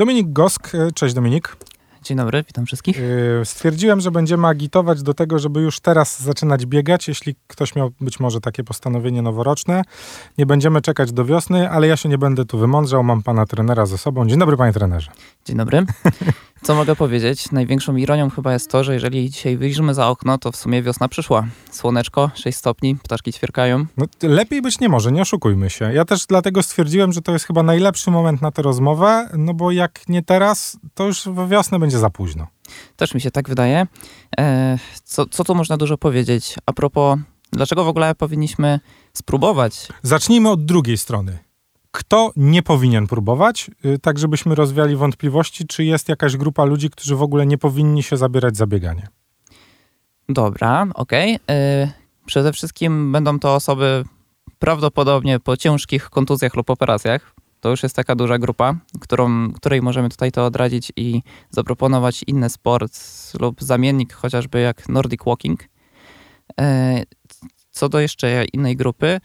Dominik Gosk, e, cześć Dominik. Dzień dobry, witam wszystkich. E, stwierdziłem, że będziemy agitować do tego, żeby już teraz zaczynać biegać, jeśli ktoś miał być może takie postanowienie noworoczne. Nie będziemy czekać do wiosny, ale ja się nie będę tu wymądrzał, mam pana trenera ze sobą. Dzień dobry panie trenerze. Dzień dobry. Co mogę powiedzieć? Największą ironią chyba jest to, że jeżeli dzisiaj wyjrzymy za okno, to w sumie wiosna przyszła. Słoneczko, 6 stopni, ptaszki ćwierkają. No, lepiej być nie może, nie oszukujmy się. Ja też dlatego stwierdziłem, że to jest chyba najlepszy moment na tę rozmowę, no bo jak nie teraz, to już we wiosnę będzie za późno. Też mi się tak wydaje. E, co, co tu można dużo powiedzieć? A propos, dlaczego w ogóle powinniśmy spróbować? Zacznijmy od drugiej strony kto nie powinien próbować, y, tak żebyśmy rozwiali wątpliwości, czy jest jakaś grupa ludzi, którzy w ogóle nie powinni się zabierać za bieganie. Dobra, okej. Okay. Przede wszystkim będą to osoby prawdopodobnie po ciężkich kontuzjach lub operacjach. To już jest taka duża grupa, którą, której możemy tutaj to odradzić i zaproponować inny sport lub zamiennik, chociażby jak Nordic Walking. Y, co do jeszcze innej grupy,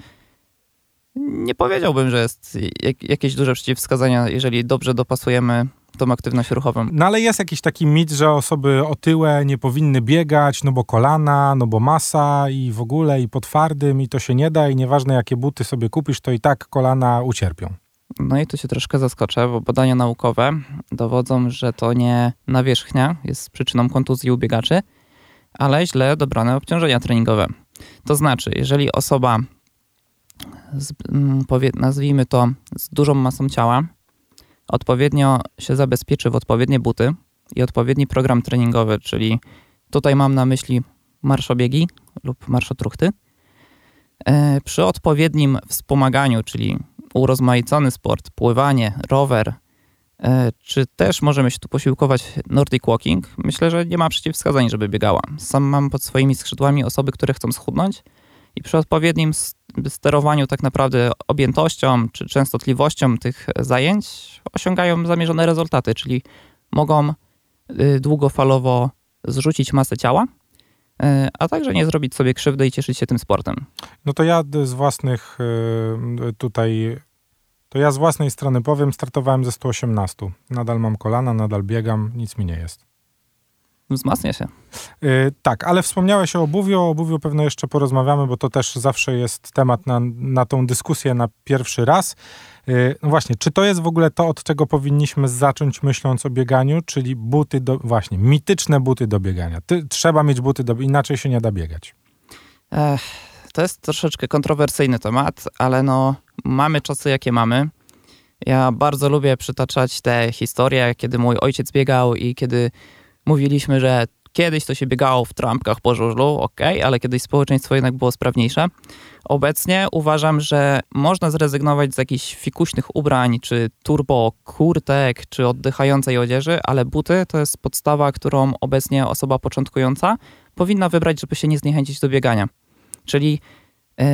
nie powiedziałbym, że jest jakieś duże przeciwwskazania, jeżeli dobrze dopasujemy tą aktywność ruchową. No ale jest jakiś taki mit, że osoby otyłe nie powinny biegać, no bo kolana, no bo masa i w ogóle i po twardym i to się nie da i nieważne jakie buty sobie kupisz, to i tak kolana ucierpią. No i tu się troszkę zaskoczę, bo badania naukowe dowodzą, że to nie nawierzchnia jest przyczyną kontuzji u biegaczy, ale źle dobrane obciążenia treningowe. To znaczy, jeżeli osoba z, mm, powie, nazwijmy to, z dużą masą ciała, odpowiednio się zabezpieczy w odpowiednie buty i odpowiedni program treningowy, czyli tutaj mam na myśli marszobiegi lub marszotruchty. E, przy odpowiednim wspomaganiu, czyli urozmaicony sport, pływanie, rower, e, czy też możemy się tu posiłkować Nordic Walking, myślę, że nie ma przeciwwskazań, żeby biegała. Sam mam pod swoimi skrzydłami osoby, które chcą schudnąć i przy odpowiednim sterowaniu tak naprawdę objętością czy częstotliwością tych zajęć osiągają zamierzone rezultaty, czyli mogą y, długofalowo zrzucić masę ciała, y, a także nie zrobić sobie krzywdy i cieszyć się tym sportem. No to ja z własnych y, tutaj, to ja z własnej strony powiem, startowałem ze 118. Nadal mam kolana, nadal biegam, nic mi nie jest. Wzmacnia się. Yy, tak, ale wspomniałeś o obuwiu, o obuwiu pewno jeszcze porozmawiamy, bo to też zawsze jest temat na, na tą dyskusję na pierwszy raz. Yy, no właśnie, czy to jest w ogóle to, od czego powinniśmy zacząć myśląc o bieganiu, czyli buty do, właśnie, mityczne buty do biegania. Ty, trzeba mieć buty do, inaczej się nie da biegać. Ech, to jest troszeczkę kontrowersyjny temat, ale no, mamy czasy jakie mamy. Ja bardzo lubię przytaczać te historie, kiedy mój ojciec biegał i kiedy mówiliśmy, że kiedyś to się biegało w trampkach po żużlu, ok, ale kiedyś społeczeństwo jednak było sprawniejsze. Obecnie uważam, że można zrezygnować z jakichś fikuśnych ubrań, czy turbo kurtek, czy oddychającej odzieży, ale buty to jest podstawa, którą obecnie osoba początkująca powinna wybrać, żeby się nie zniechęcić do biegania. Czyli yy,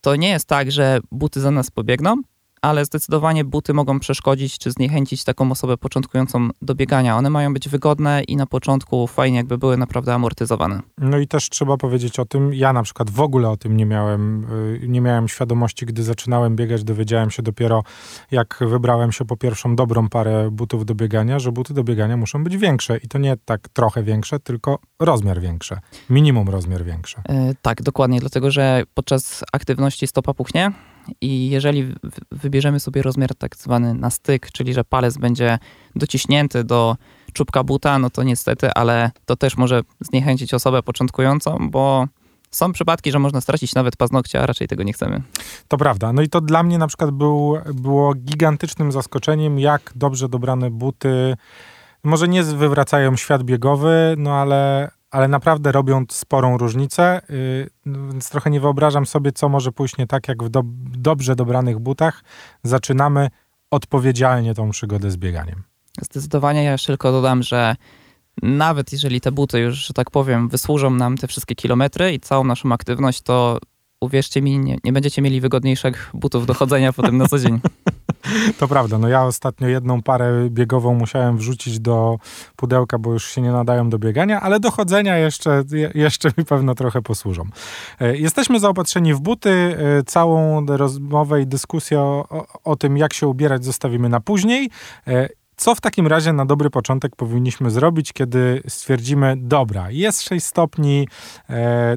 to nie jest tak, że buty za nas pobiegną, ale zdecydowanie buty mogą przeszkodzić czy zniechęcić taką osobę początkującą do biegania. One mają być wygodne i na początku fajnie jakby były naprawdę amortyzowane. No i też trzeba powiedzieć o tym, ja na przykład w ogóle o tym nie miałem, y, nie miałem świadomości, gdy zaczynałem biegać, dowiedziałem się dopiero jak wybrałem się po pierwszą dobrą parę butów do biegania, że buty do biegania muszą być większe i to nie tak trochę większe, tylko rozmiar większe, minimum rozmiar większe. Yy, tak, dokładnie, dlatego że podczas aktywności stopa puchnie, i jeżeli wybierzemy sobie rozmiar tak zwany na styk, czyli że palec będzie dociśnięty do czubka buta, no to niestety, ale to też może zniechęcić osobę początkującą, bo są przypadki, że można stracić nawet paznokcie, a raczej tego nie chcemy. To prawda. No i to dla mnie na przykład był, było gigantycznym zaskoczeniem, jak dobrze dobrane buty może nie wywracają świat biegowy, no ale, ale naprawdę robią sporą różnicę, y, no więc trochę nie wyobrażam sobie, co może pójść nie tak, jak w do, dobrze dobranych butach zaczynamy odpowiedzialnie tą przygodę z bieganiem. Zdecydowanie ja jeszcze tylko dodam, że nawet jeżeli te buty już, że tak powiem, wysłużą nam te wszystkie kilometry i całą naszą aktywność, to uwierzcie mi, nie, nie będziecie mieli wygodniejszych butów do chodzenia potem na co dzień. To prawda. No ja ostatnio jedną parę biegową musiałem wrzucić do pudełka, bo już się nie nadają do biegania, ale do chodzenia jeszcze, jeszcze mi pewno trochę posłużą. E, jesteśmy zaopatrzeni w buty. E, całą rozmowę i dyskusję o, o, o tym, jak się ubierać, zostawimy na później. Co w takim razie na dobry początek powinniśmy zrobić, kiedy stwierdzimy, dobra, jest 6 stopni, e,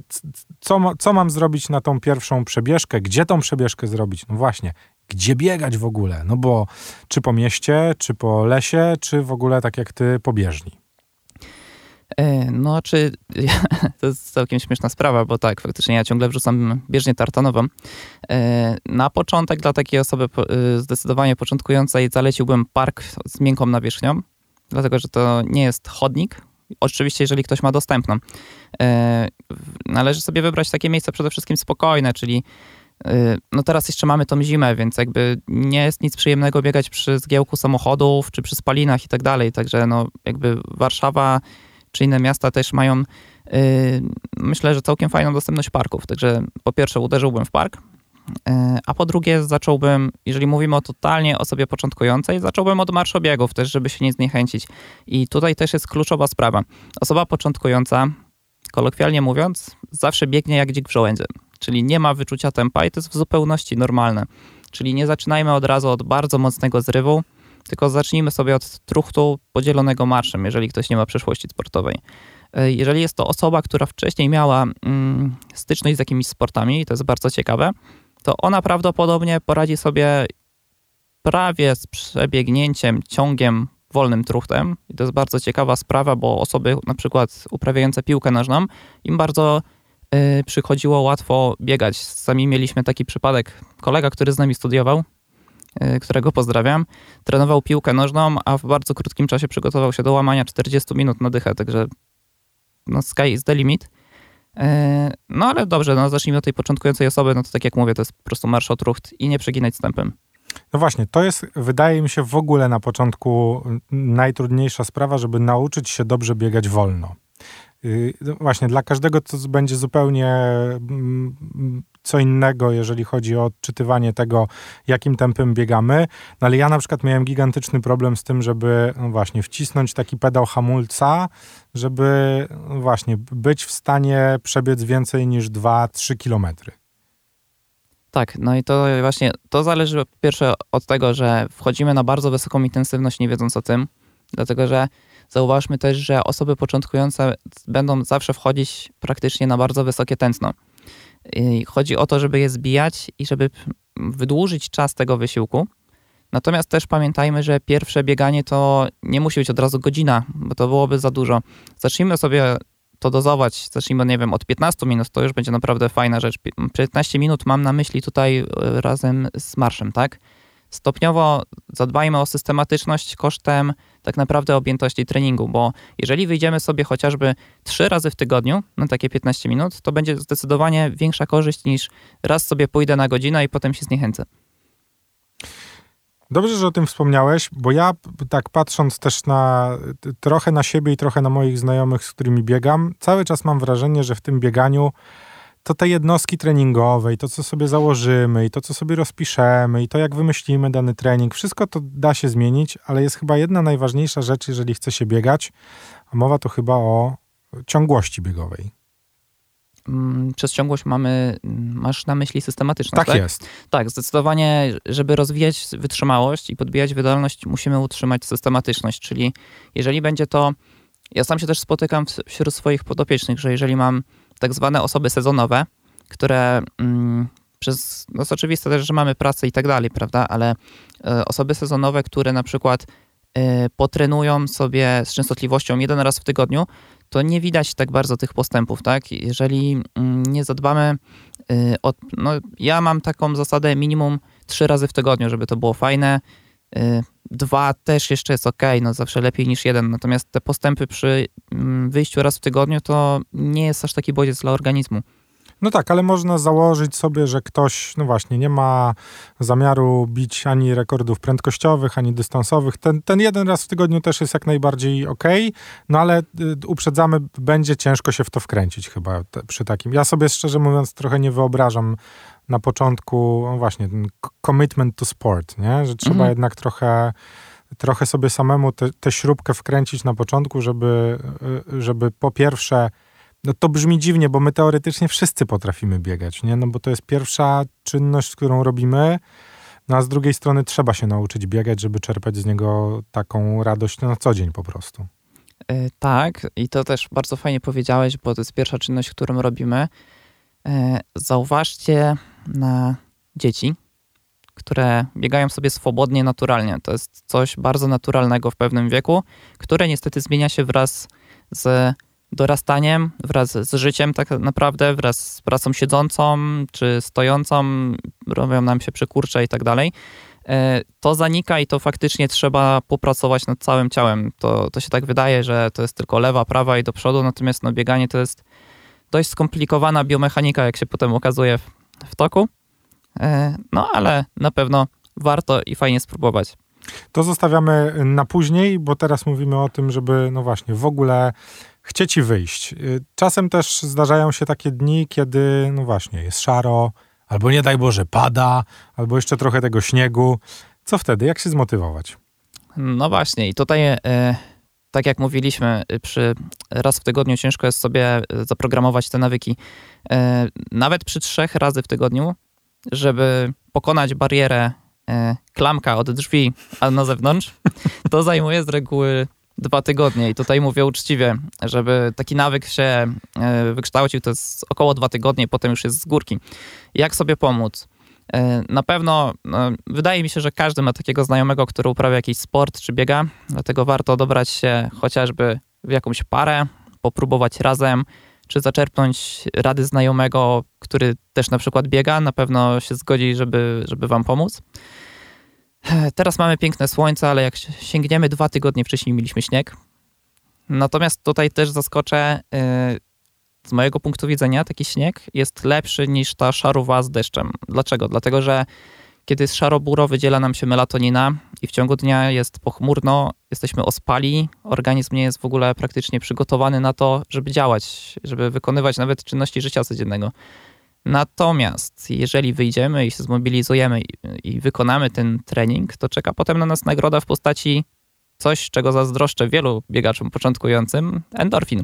co, co mam zrobić na tą pierwszą przebieżkę, gdzie tą przebieżkę zrobić? No właśnie, gdzie biegać w ogóle? No bo czy po mieście, czy po lesie, czy w ogóle tak jak ty po bieżni? E, no, czy to jest całkiem śmieszna sprawa, bo tak, faktycznie ja ciągle wrzucam bieżnię tartanową. E, na początek dla takiej osoby e, zdecydowanie początkującej zaleciłbym park z miękką nawierzchnią, dlatego że to nie jest chodnik. Oczywiście, jeżeli ktoś ma dostępną. Należy sobie wybrać takie miejsce przede wszystkim spokojne, czyli no teraz jeszcze mamy tą zimę, więc jakby nie jest nic przyjemnego biegać przy zgiełku samochodów, czy przy spalinach i tak dalej. Także no jakby Warszawa czy inne miasta też mają, yy, myślę, że całkiem fajną dostępność parków. Także po pierwsze uderzyłbym w park, yy, a po drugie zacząłbym, jeżeli mówimy o totalnie osobie początkującej, zacząłbym od marszobiegów też, żeby się nie zniechęcić. I tutaj też jest kluczowa sprawa. Osoba początkująca, kolokwialnie mówiąc, zawsze biegnie jak dzik w żołędzie. Czyli nie ma wyczucia tempa i to jest w zupełności normalne. Czyli nie zaczynajmy od razu od bardzo mocnego zrywu, tylko zacznijmy sobie od truchtu podzielonego marszem, jeżeli ktoś nie ma przeszłości sportowej. E, jeżeli jest to osoba, która wcześniej miała mm, styczność z jakimiś sportami, to jest bardzo ciekawe, to ona prawdopodobnie poradzi sobie prawie z przebiegnięciem, ciągiem wolnym truchtem. I to jest bardzo ciekawa sprawa, bo osoby na przykład uprawiające piłkę nożną, im bardzo y, przychodziło łatwo biegać. Sami mieliśmy taki przypadek, kolega, który z nami studiował, E, którego pozdrawiam, trenował piłkę nożną, a w bardzo krótkim czasie przygotował się do łamania 40 minut na dychę, także no sky is the limit. E, no ale dobrze, no zacznijmy od tej początkującej osoby, no to tak jak mówię, to jest po prostu marsz od i nie przeginać stępem. No właśnie, to jest, wydaje mi się, w ogóle na początku najtrudniejsza sprawa, żeby nauczyć się dobrze biegać wolno. Y, no właśnie, dla każdego to będzie zupełnie mm, co innego, jeżeli chodzi o odczytywanie tego, jakim tempem biegamy. No ale ja na przykład miałem gigantyczny problem z tym, żeby no właśnie wcisnąć taki pedał hamulca, żeby no właśnie być w stanie przebiec więcej niż 2-3 kilometry. Tak, no i to właśnie to zależy po pierwsze od tego, że wchodzimy na bardzo wysoką intensywność, nie wiedząc o tym, dlatego że zauważmy też, że osoby początkujące będą zawsze wchodzić praktycznie na bardzo wysokie tętno. Chodzi o to, żeby je zbijać i żeby wydłużyć czas tego wysiłku. Natomiast też pamiętajmy, że pierwsze bieganie to nie musi być od razu godzina, bo to byłoby za dużo. Zacznijmy sobie to dozować, zacznijmy, nie wiem, od 15 minut, to już będzie naprawdę fajna rzecz. 15 minut mam na myśli tutaj e, razem z marszem, tak? Stopniowo zadbajmy o systematyczność kosztem tak naprawdę objętości treningu, bo jeżeli wyjdziemy sobie chociażby trzy razy w tygodniu na takie 15 minut, to będzie zdecydowanie większa korzyść niż raz sobie pójdę na godzinę i potem się zniechęcę. Dobrze, że o tym wspomniałeś, bo ja tak patrząc też na trochę na siebie i trochę na moich znajomych, z którymi biegam, cały czas mam wrażenie, że w tym bieganiu to te jednostki treningowe i to, co sobie założymy, i to, co sobie rozpiszemy, i to, jak wymyślimy dany trening, wszystko to da się zmienić, ale jest chyba jedna najważniejsza rzecz, jeżeli chce się biegać, a mowa to chyba o ciągłości biegowej. Mm, przez ciągłość mamy, masz na myśli systematyczność, tak? Tak jest. Tak, zdecydowanie, żeby rozwijać wytrzymałość i podbijać wydolność, musimy utrzymać systematyczność, czyli jeżeli będzie to, ja sam się też spotykam wśród swoich podopiecznych, że jeżeli mam tak zwane osoby sezonowe, które mm, przez, no jest oczywiste też, że mamy pracę i tak dalej, prawda, ale y, osoby sezonowe, które na przykład y, potrenują sobie z częstotliwością jeden raz w tygodniu, to nie widać tak bardzo tych postępów, tak? Jeżeli y, nie zadbamy y, o, no ja mam taką zasadę minimum trzy razy w tygodniu, żeby to było fajne, Dwa też jeszcze jest ok, no zawsze lepiej niż jeden. Natomiast te postępy przy mm, wyjściu raz w tygodniu to nie jest aż taki bodziec dla organizmu. No tak, ale można założyć sobie, że ktoś, no właśnie, nie ma zamiaru bić ani rekordów prędkościowych, ani dystansowych. Ten, ten jeden raz w tygodniu też jest jak najbardziej ok, no ale y, uprzedzamy, będzie ciężko się w to wkręcić chyba te, przy takim. Ja sobie szczerze mówiąc trochę nie wyobrażam na początku, no właśnie, ten commitment to sport, nie? że trzeba mhm. jednak trochę, trochę sobie samemu tę śrubkę wkręcić na początku, żeby, żeby po pierwsze, no to brzmi dziwnie, bo my teoretycznie wszyscy potrafimy biegać, nie? no bo to jest pierwsza czynność, którą robimy, no a z drugiej strony trzeba się nauczyć biegać, żeby czerpać z niego taką radość na co dzień po prostu. Yy, tak, i to też bardzo fajnie powiedziałeś, bo to jest pierwsza czynność, którą robimy. Yy, zauważcie na dzieci, które biegają sobie swobodnie, naturalnie. To jest coś bardzo naturalnego w pewnym wieku, które niestety zmienia się wraz z dorastaniem, wraz z życiem tak naprawdę, wraz z pracą siedzącą czy stojącą, robią nam się przykurcze i tak dalej. E, to zanika i to faktycznie trzeba popracować nad całym ciałem. To, to się tak wydaje, że to jest tylko lewa, prawa i do przodu, natomiast no, bieganie to jest dość skomplikowana biomechanika, jak się potem okazuje w, toku. E, no ale na pewno warto i fajnie spróbować. To zostawiamy na później, bo teraz mówimy o tym, żeby no właśnie w ogóle chcieć i wyjść. Y, czasem też zdarzają się takie dni, kiedy no właśnie jest szaro, albo nie daj Boże pada, albo jeszcze trochę tego śniegu. Co wtedy? Jak się zmotywować? No właśnie i tutaj e, tak jak mówiliśmy, y, przy raz w tygodniu ciężko jest sobie e, zaprogramować te nawyki. E, nawet przy trzech razy w tygodniu żeby pokonać barierę klamka od drzwi, a na zewnątrz, to zajmuje z reguły dwa tygodnie. I tutaj mówię uczciwie, żeby taki nawyk się wykształcił, to jest około dwa tygodnie, potem już jest z górki. Jak sobie pomóc? E, na pewno no, wydaje mi się, że każdy ma takiego znajomego, który uprawia jakiś sport czy biega, dlatego warto dobrać się chociażby w jakąś parę, popróbować razem, czy zaczerpnąć rady znajomego, który też na przykład biega, na pewno się zgodzi, żeby, żeby wam pomóc. Teraz mamy piękne słońce, ale jak sięgniemy dwa tygodnie wcześniej mieliśmy śnieg. Natomiast tutaj też zaskoczę, z mojego punktu widzenia taki śnieg jest lepszy niż ta szarowa z deszczem. Dlaczego? Dlatego, że kiedy jest szaro-buro, wydziela nam się melatonina i w ciągu dnia jest pochmurno, jesteśmy ospali, organizm nie jest w ogóle praktycznie przygotowany na to, żeby działać, żeby wykonywać nawet czynności życia codziennego. Natomiast jeżeli wyjdziemy i się zmobilizujemy i, i wykonamy ten trening, to czeka potem na nas nagroda w postaci coś, czego zazdroszczę wielu biegaczom początkującym, endorfin.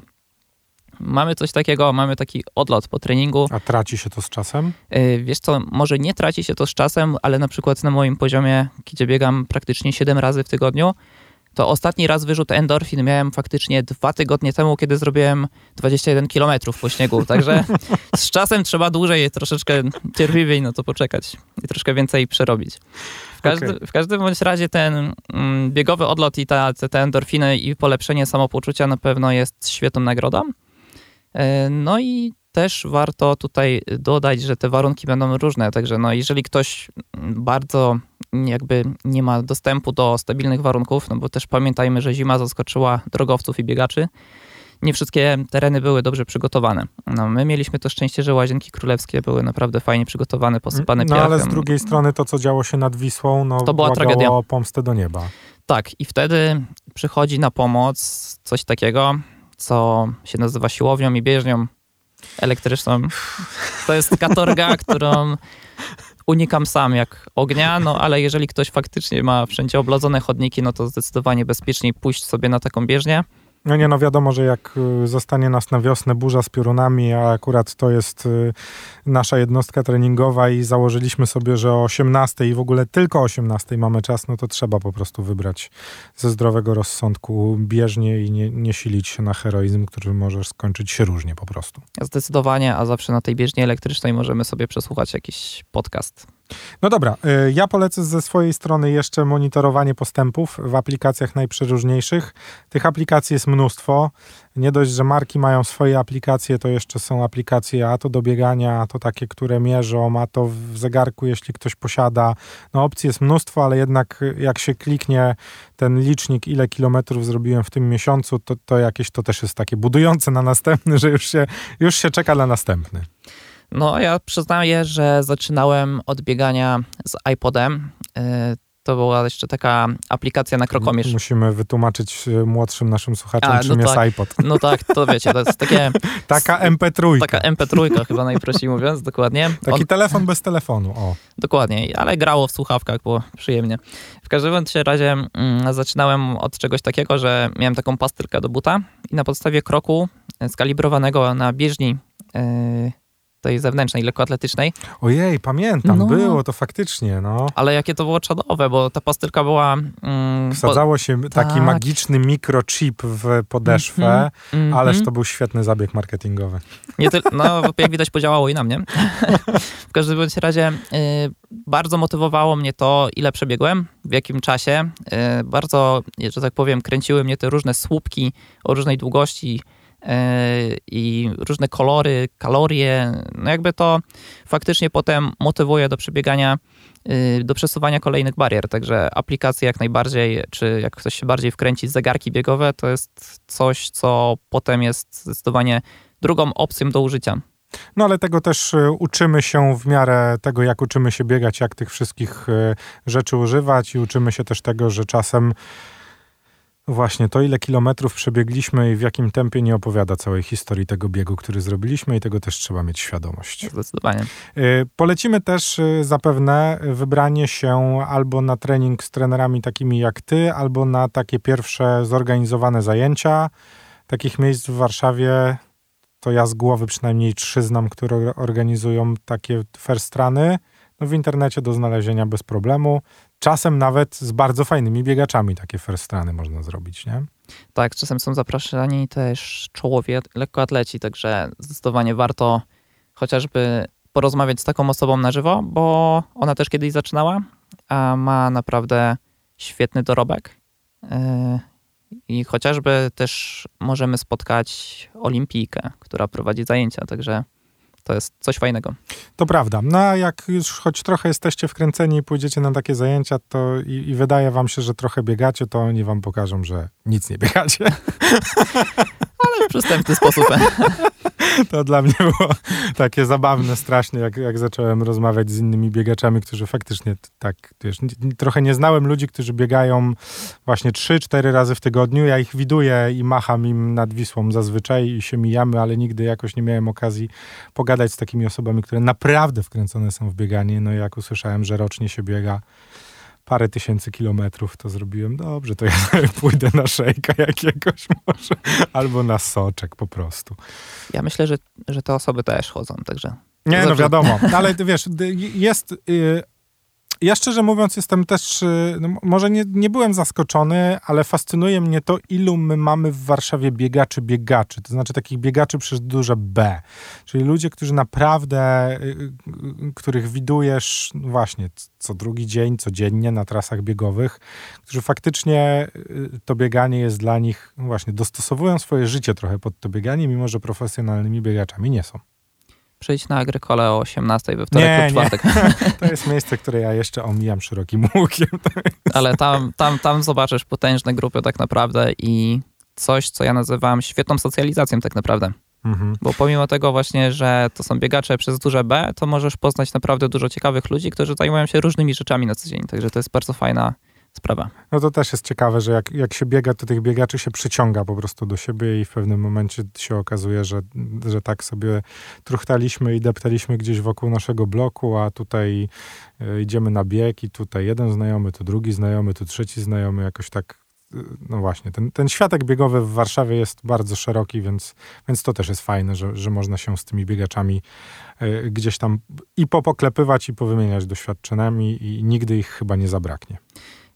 Mamy coś takiego, mamy taki odlot po treningu. A traci się to z czasem? Yy, wiesz co, może nie traci się to z czasem, ale na przykład na moim poziomie, gdzie biegam praktycznie 7 razy w tygodniu, to ostatni raz wyrzut endorfin miałem faktycznie dwa tygodnie temu, kiedy zrobiłem 21 km po śniegu. Także z czasem trzeba dłużej, troszeczkę cierpliwiej na to poczekać i troszkę więcej przerobić. W, każdy, okay. w każdym bądź razie ten mm, biegowy odlot i ta, te, te endorfiny i polepszenie samopoczucia na pewno jest świetną nagrodą. E, no i też warto tutaj dodać, że te warunki będą różne, także no jeżeli ktoś bardzo jakby nie ma dostępu do stabilnych warunków, no bo też pamiętajmy, że zima zaskoczyła drogowców i biegaczy, nie wszystkie tereny były dobrze przygotowane. No, my mieliśmy to szczęście, że Łazienki Królewskie były naprawdę fajnie przygotowane, posypane no, piachem. ale z drugiej strony to, co działo się nad Wisłą, no, to była tragedia. o pomstę do nieba. Tak, i wtedy przychodzi na pomoc coś takiego, co się nazywa siłownią i bieżnią elektryczną. To jest katorga, którą unikam sam jak ognia, no ale jeżeli ktoś faktycznie ma wszędzie oblodzone chodniki, no to zdecydowanie bezpieczniej pójść sobie na taką bieżnię. No nie, no wiadomo, że jak y, zostanie nas na wiosnę burza z piorunami, a akurat to jest y, nasza jednostka treningowa i założyliśmy sobie, że o 18 i w ogóle tylko o 18 mamy czas, no to trzeba po prostu wybrać ze zdrowego rozsądku bieżnie i nie, nie silić się na heroizm, który może skończyć się różnie po prostu. Zdecydowanie, a zawsze na tej bieżni elektrycznej możemy sobie przesłuchać jakiś podcast. No dobra, y, ja polecę ze swojej strony jeszcze monitorowanie postępów w aplikacjach najprzeróżniejszych. Tych aplikacji jest mnóstwo. Nie dość, że marki mają swoje aplikacje, to jeszcze są aplikacje a to do biegania, a to takie, które mierzą, a to w zegarku, jeśli ktoś posiada. No opcji jest mnóstwo, ale jednak jak się kliknie ten licznik, ile kilometrów zrobiłem w tym miesiącu, to, to jakieś to też jest takie budujące na następny, że już się, już się czeka na następny. No, ja przyznaję, że zaczynałem od biegania z iPodem. E, to była jeszcze taka aplikacja na krokomierz. Musimy wytłumaczyć e, młodszym naszym słuchaczom, A, no czym tak, jest iPod. No tak, to wiecie, to jest takie... taka MP3. Taka MP3 chyba najprościej mówiąc, dokładnie. Taki On, telefon bez telefonu, o. Dokładnie, ale grało w słuchawkach, było przyjemnie. W każdym razie mm, zaczynałem od czegoś takiego, że miałem taką pastylkę do buta i na podstawie kroku skalibrowanego na bieżni yy, tej zewnętrznej, lekkoatletycznej. Ojej, pamiętam, no. było to faktycznie, no. Ale jakie to było czadowe, bo ta pastylka była... Mm, Wsadzało się taki tak. magiczny mikrochip w podeszwę, mm -hmm, ależ to był świetny zabieg marketingowy. Nie ty, no, jak widać podziałało i na mnie. w każdym bądź razie y, bardzo motywowało mnie to, ile przebiegłem, w jakim czasie. Y, bardzo, że tak powiem, kręciły mnie te różne słupki o różnej długości, i różne kolory, kalorie. No jakby to faktycznie potem motywuje do przebiegania, y, do przesuwania kolejnych barier. Także aplikacje jak najbardziej, czy jak ktoś się bardziej wkręci, zegarki biegowe, to jest coś, co potem jest zdecydowanie drugą opcją do użycia. No ale tego też y, uczymy się w miarę tego, jak uczymy się biegać, jak tych wszystkich y, rzeczy używać i uczymy się też tego, że czasem Właśnie, to ile kilometrów przebiegliśmy i w jakim tempie nie opowiada całej historii tego biegu, który zrobiliśmy i tego też trzeba mieć świadomość. Zdecydowanie. Y, polecimy też y, zapewne wybranie się albo na trening z trenerami takimi jak ty, albo na takie pierwsze zorganizowane zajęcia. Takich miejsc w Warszawie to ja z głowy przynajmniej trzy znam, które organizują takie firstrany. No w internecie do znalezienia bez problemu czasem nawet z bardzo fajnymi biegaczami takie first runy można zrobić, nie? Tak, czasem są zapraszani też czołowie lekkoatleci, także zdecydowanie warto chociażby porozmawiać z taką osobą na żywo, bo ona też kiedyś zaczynała, a ma naprawdę świetny dorobek. Yy, I chociażby też możemy spotkać olimpijkę, która prowadzi zajęcia, także to jest coś fajnego. To prawda. No a jak już choć trochę jesteście wkręceni i pójdziecie na takie zajęcia, to i, i wydaje wam się, że trochę biegacie, to oni wam pokażą, że nic nie biegacie. Ale w przystępny sposób. to dla mnie było takie zabawne strasznie, jak, jak zacząłem rozmawiać z innymi biegaczami, którzy faktycznie tak, wiesz, trochę nie znałem ludzi, którzy biegają właśnie 3-4 razy w tygodniu. Ja ich widuję i macham im nad Wisłą zazwyczaj i się mijamy, ale nigdy jakoś nie miałem okazji pogadać z takimi osobami, które naprawdę wkręcone są w bieganie. No i jak usłyszałem, że rocznie się biega parę tysięcy kilometrów, to zrobiłem. Dobrze, to ja pójdę na szejka jakiegoś może, albo na soczek po prostu. Ja myślę, że, że te osoby też chodzą, także... Nie, no wiadomo, ale wiesz, jest... Yy, ja szczerze mówiąc jestem też, y, no może nie, nie byłem zaskoczony, ale fascynuje mnie to, ilu my mamy w Warszawie biegaczy, biegaczy, to znaczy takich biegaczy przez duże B, czyli ludzie, którzy naprawdę, y, y, których widujesz no właśnie co drugi dzień, codziennie na trasach biegowych, którzy faktycznie to bieganie jest dla nich, no właśnie dostosowują swoje życie trochę pod to bieganie, mimo że profesjonalnymi biegaczami nie są przyjdź na Agrykole o 18 we wtorek nie, lub czwartek. Nie. To jest miejsce, które ja jeszcze omijam szerokim łukiem. Ale tam, tam, tam zobaczysz potężne grupy tak naprawdę i coś, co ja nazywam świetną socjalizacją tak naprawdę. Mhm. Bo pomimo tego właśnie, że to są biegacze przez duże B, to możesz poznać naprawdę dużo ciekawych ludzi, którzy zajmują się różnymi rzeczami na co dzień. Także to jest bardzo fajna sprawa. No to też jest ciekawe, że jak, jak się biega, to tych biegaczy się przyciąga po prostu do siebie i w pewnym momencie się okazuje, że, że tak sobie truchtaliśmy i deptaliśmy gdzieś wokół naszego bloku, a tutaj y, idziemy na bieg i tutaj jeden znajomy, tu drugi znajomy, tu trzeci znajomy, jakoś tak e, no właśnie, ten, ten światek biegowy w Warszawie jest bardzo szeroki, więc, więc to też jest fajne, że, że można się z tymi biegaczami y, gdzieś tam i popoklepywać, i powymieniać doświadczeniami i nigdy ich chyba nie zabraknie.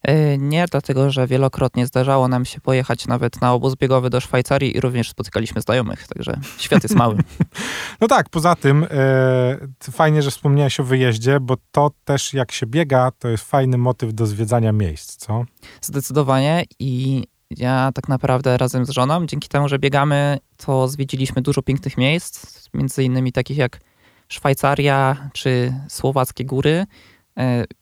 E, nie, dlatego że wielokrotnie zdarzało nam się pojechać nawet na obóz biegowy do Szwajcarii i również spotykaliśmy znajomych, także świat jest mały. no tak, poza tym e, fajnie, że wspomniałeś o wyjeździe, bo to też jak się biega, to jest fajny motyw do zwiedzania miejsc, co? Zdecydowanie i ja tak naprawdę razem z żoną, dzięki temu, że biegamy, to zwiedziliśmy dużo pięknych miejsc, między innymi takich jak Szwajcaria czy Słowackie Góry,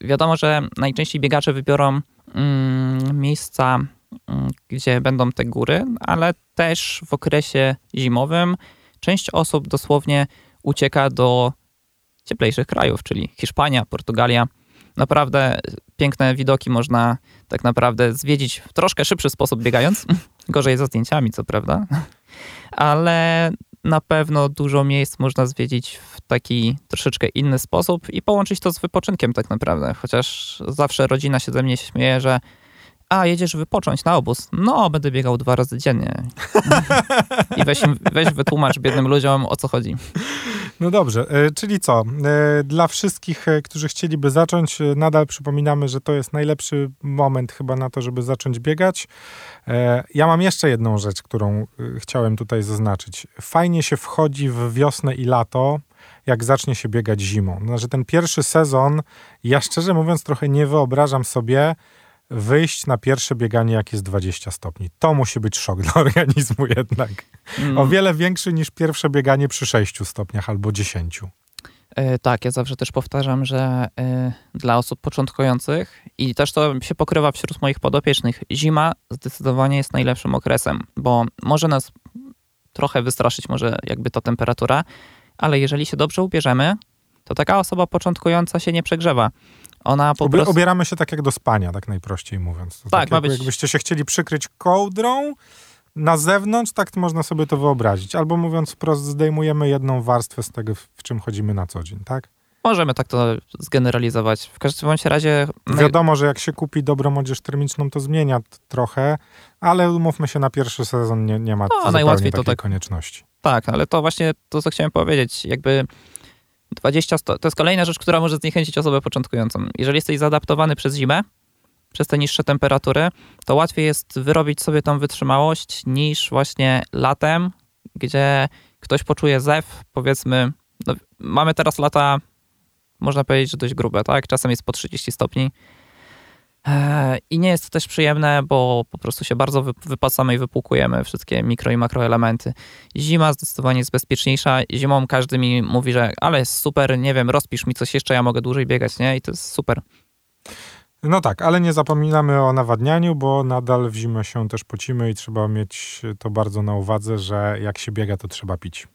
wiadomo, że najczęściej biegacze wybiorą mm, miejsca, mm, gdzie będą te góry, ale też w okresie zimowym część osób dosłownie ucieka do cieplejszych krajów, czyli Hiszpania, Portugalia. Naprawdę piękne widoki można tak naprawdę zwiedzić w troszkę szybszy sposób biegając. Gorzej za zdjęciami, co prawda. Ale na pewno dużo miejsc można zwiedzić w taki troszeczkę inny sposób i połączyć to z wypoczynkiem tak naprawdę. Chociaż zawsze rodzina się ze mnie śmieje, że a, jedziesz wypocząć na obóz. No, będę biegał dwa razy dziennie. I weź, weź wytłumacz biednym ludziom, o co chodzi. No dobrze, e, czyli co? E, dla wszystkich, e, którzy chcieliby zacząć, nadal przypominamy, że to jest najlepszy moment chyba na to, żeby zacząć biegać. Ja mam jeszcze jedną rzecz, którą chciałem tutaj zaznaczyć. Fajnie się wchodzi w wiosnę i lato, jak zacznie się biegać zimą. Znaczy ten pierwszy sezon, ja szczerze mówiąc trochę nie wyobrażam sobie, wyjść na pierwsze bieganie, jak jest 20 stopni. To musi być szok dla organizmu jednak. Mm. O wiele większy niż pierwsze bieganie przy 6 stopniach albo 10. E, tak, ja zawsze też powtarzam, że e, dla osób początkujących i też to się pokrywa wśród moich podopiecznych, zima zdecydowanie jest najlepszym okresem, bo może nas trochę wystraszyć, może jakby to temperatura, ale jeżeli się dobrze ubierzemy, to taka osoba początkująca się nie przegrzewa. Ona po prostu... Obieramy się tak jak do spania, tak najprościej mówiąc. To tak, tak ma być... Jakbyście się chcieli przykryć kołdrą na zewnątrz, tak można sobie to wyobrazić. Albo mówiąc wprost, zdejmujemy jedną warstwę z tego, w czym chodzimy na co dzień, tak? Możemy tak to zgeneralizować. W każdym bądź razie... Wiadomo, że jak się kupi dobrą odzież termiczną, to zmienia trochę, ale umówmy się, na pierwszy sezon nie, nie ma no, najłatwiej to tak, konieczności. Tak, ale to właśnie to, co chciałem powiedzieć. Jakby 20 to jest kolejna rzecz, która może zniechęcić osobę początkującą. Jeżeli jesteś zaadaptowany przez zimę, przez te niższe temperatury, to łatwiej jest wyrobić sobie tą wytrzymałość niż właśnie latem, gdzie ktoś poczuje zew, powiedzmy, no, mamy teraz lata, można powiedzieć, że dość grube, tak? Czasem jest po 30 stopni. I nie jest to też przyjemne, bo po prostu się bardzo wypasamy i wypłukujemy wszystkie mikro i makroelementy. Zima zdecydowanie jest bezpieczniejsza. Zimą każdy mi mówi, że ale jest super, nie wiem, rozpisz mi coś jeszcze, ja mogę dłużej biegać, nie? I to jest super. No tak, ale nie zapominamy o nawadnianiu, bo nadal w zimę się też pocimy i trzeba mieć to bardzo na uwadze, że jak się biega, to trzeba pić.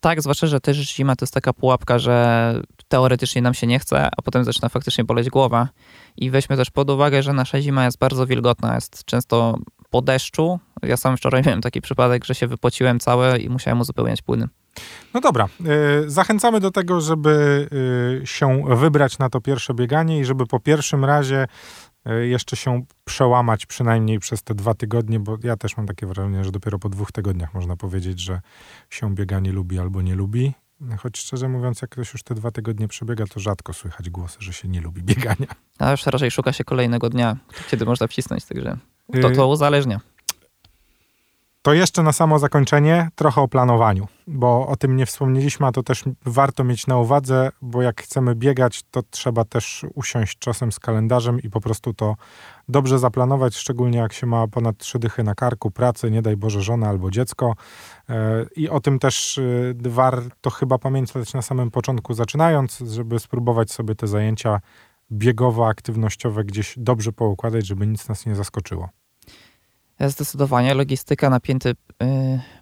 Tak, zwłaszcza, że też zima to jest taka pułapka, że teoretycznie nam się nie chce, a potem zaczyna faktycznie boleć głowa. I weźmy też pod uwagę, że nasza zima jest bardzo wilgotna, jest często po deszczu. Ja sam wczoraj miałem taki przypadek, że się wypociłem całe i musiałem uzupełniać płyny. No dobra, y, zachęcamy do tego, żeby y, się wybrać na to pierwsze bieganie i żeby po pierwszym razie jeszcze się przełamać przynajmniej przez te dwa tygodnie, bo ja też mam takie wrażenie, że dopiero po dwóch tygodniach można powiedzieć, że się bieganie lubi albo nie lubi. Choć szczerze mówiąc, jak ktoś już te dwa tygodnie przebiega, to rzadko słychać głosy, że się nie lubi biegania. A już raczej szuka się kolejnego dnia, kiedy można wcisnąć, także to, to uzależnia. To jeszcze na samo zakończenie trochę o planowaniu, bo o tym nie wspomnieliśmy, a to też warto mieć na uwadze, bo jak chcemy biegać, to trzeba też usiąść czasem z kalendarzem i po prostu to dobrze zaplanować, szczególnie jak się ma ponad trzy dychy na karku, pracy, nie daj Boże żona albo dziecko. E, I o tym też e, warto chyba pamiętać na samym początku, zaczynając, żeby spróbować sobie te zajęcia biegowo-aktywnościowe gdzieś dobrze poukładać, żeby nic nas nie zaskoczyło. Zdecydowanie. Logistyka, napięty y,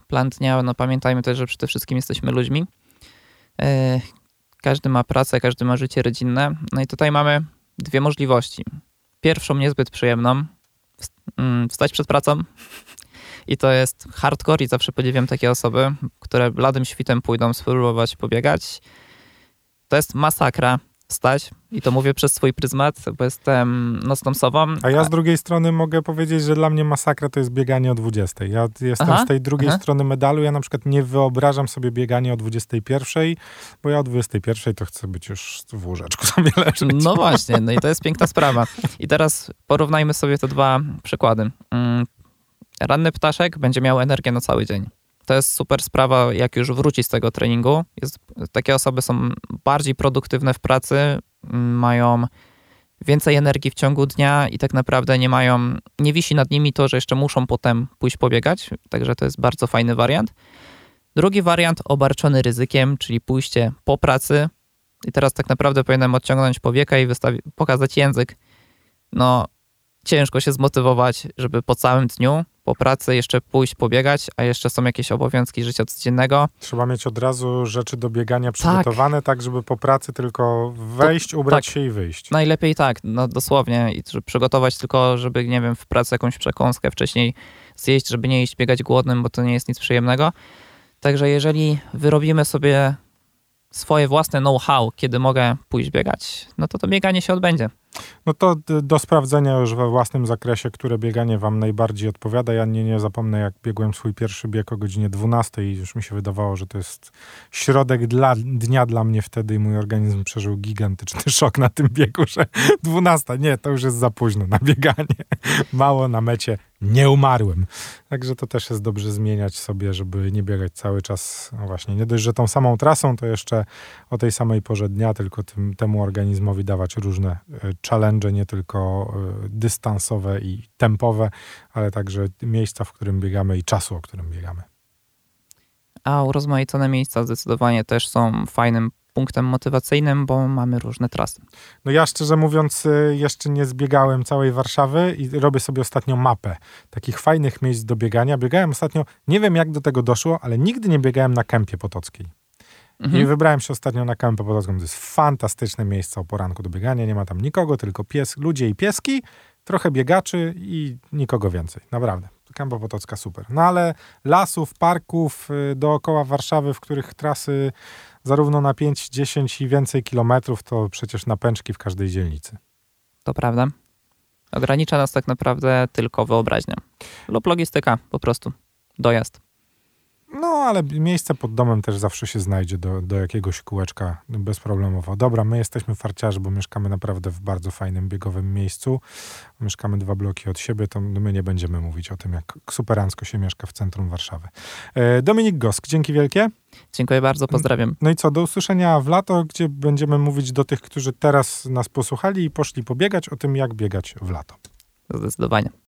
plan dnia. No pamiętajmy też, że przede wszystkim jesteśmy ludźmi. Y, każdy ma pracę, każdy ma życie rodzinne. No i tutaj mamy dwie możliwości. Pierwszą niezbyt przyjemną, mm, wstać przed pracą i to jest hardcore i zawsze podziwiam takie osoby, które bladym świtem pójdą spróbować pobiegać. To jest masakra stać i to mówię przez swój pryzmat, bo jestem nocną sową. A ja z drugiej strony mogę powiedzieć, że dla mnie masakra to jest bieganie o 20. Ja jestem aha, z tej drugiej aha. strony medalu. Ja na przykład nie wyobrażam sobie biegania o 21, bo ja o 21 to chcę być już w łóżeczku sobie leżeć. No właśnie, no i to jest piękna sprawa. I teraz porównajmy sobie te dwa przykłady. Mm, ranny ptaszek będzie miał energię na cały dzień to jest super sprawa, jak już wróci z tego treningu. Jest, takie osoby są bardziej produktywne w pracy, mają więcej energii w ciągu dnia i tak naprawdę nie mają, nie wisi nad nimi to, że jeszcze muszą potem pójść pobiegać, także to jest bardzo fajny wariant. Drugi wariant obarczony ryzykiem, czyli pójście po pracy i teraz tak naprawdę powinienem odciągnąć powieka i wystawi- pokazać język. No, ciężko się zmotywować, żeby po całym dniu po pracy jeszcze pójść pobiegać, a jeszcze są jakieś obowiązki życia codziennego. Trzeba mieć od razu rzeczy do biegania przygotowane, tak, tak żeby po pracy tylko wejść, to, ubrać tak, się i wyjść. Najlepiej tak, no dosłownie. I przygotować tylko, żeby, nie wiem, w pracy jakąś przekąskę wcześniej zjeść, żeby nie iść biegać głodnym, bo to nie jest nic przyjemnego. Także jeżeli wyrobimy sobie swoje własne know-how, kiedy mogę pójść biegać, no to to bieganie się odbędzie. No to do sprawdzenia już we własnym zakresie, które bieganie wam najbardziej odpowiada. Ja nie, nie zapomnę, jak biegłem swój pierwszy bieg o godzinie 12 i już mi się wydawało, że to jest środek dla, dnia dla mnie wtedy i mój organizm przeżył gigantyczny szok na tym biegu, że 12, nie, to już jest za późno na bieganie. Mało na mecie, nie umarłem. Także to też jest dobrze zmieniać sobie, żeby nie biegać cały czas, no właśnie, nie dość, że tą samą trasą, to jeszcze o tej samej porze dnia, tylko tym, temu organizmowi dawać różne e, challenge, nie tylko e, dystansowe i tempowe, ale także miejsca, w którym biegamy i czasu, o którym biegamy. A urozmaicone miejsca zdecydowanie też są fajnym punktem motywacyjnym, bo mamy różne trasy. No ja szczerze mówiąc y, jeszcze nie zbiegałem całej Warszawy i robię sobie ostatnio mapę takich fajnych miejsc do biegania. Biegałem ostatnio, nie wiem jak do tego doszło, ale nigdy nie biegałem na kępie potockiej. Mhm. I wybrałem się ostatnio na kępę potocką. To jest fantastyczne miejsce o poranku do biegania. Nie ma tam nikogo, tylko pies, ludzie i pieski, trochę biegaczy i nikogo więcej. Naprawdę. Kępa Potocka super. No ale lasów, parków y, dookoła Warszawy, w których trasy zarówno na 5, 10 i więcej kilometrów, to przecież na pęczki w każdej dzielnicy. To prawda. Ogranicza nas tak naprawdę tylko wyobraźnia lub logistyka po prostu, dojazd. No, ale miejsce pod domem też zawsze się znajdzie do, do jakiegoś kółeczka bezproblemowo. Dobra, my jesteśmy farciarzy, bo mieszkamy naprawdę w bardzo fajnym, biegowym miejscu. Mieszkamy dwa bloki od siebie, to my nie będziemy mówić o tym, jak superancko się mieszka w centrum Warszawy. E, Dominik Gosk, dzięki wielkie. Dziękuję bardzo, pozdrawiam. No i co, do usłyszenia w lato, gdzie będziemy mówić do tych, którzy teraz nas posłuchali i poszli pobiegać o tym, jak biegać w lato. Zdecydowanie.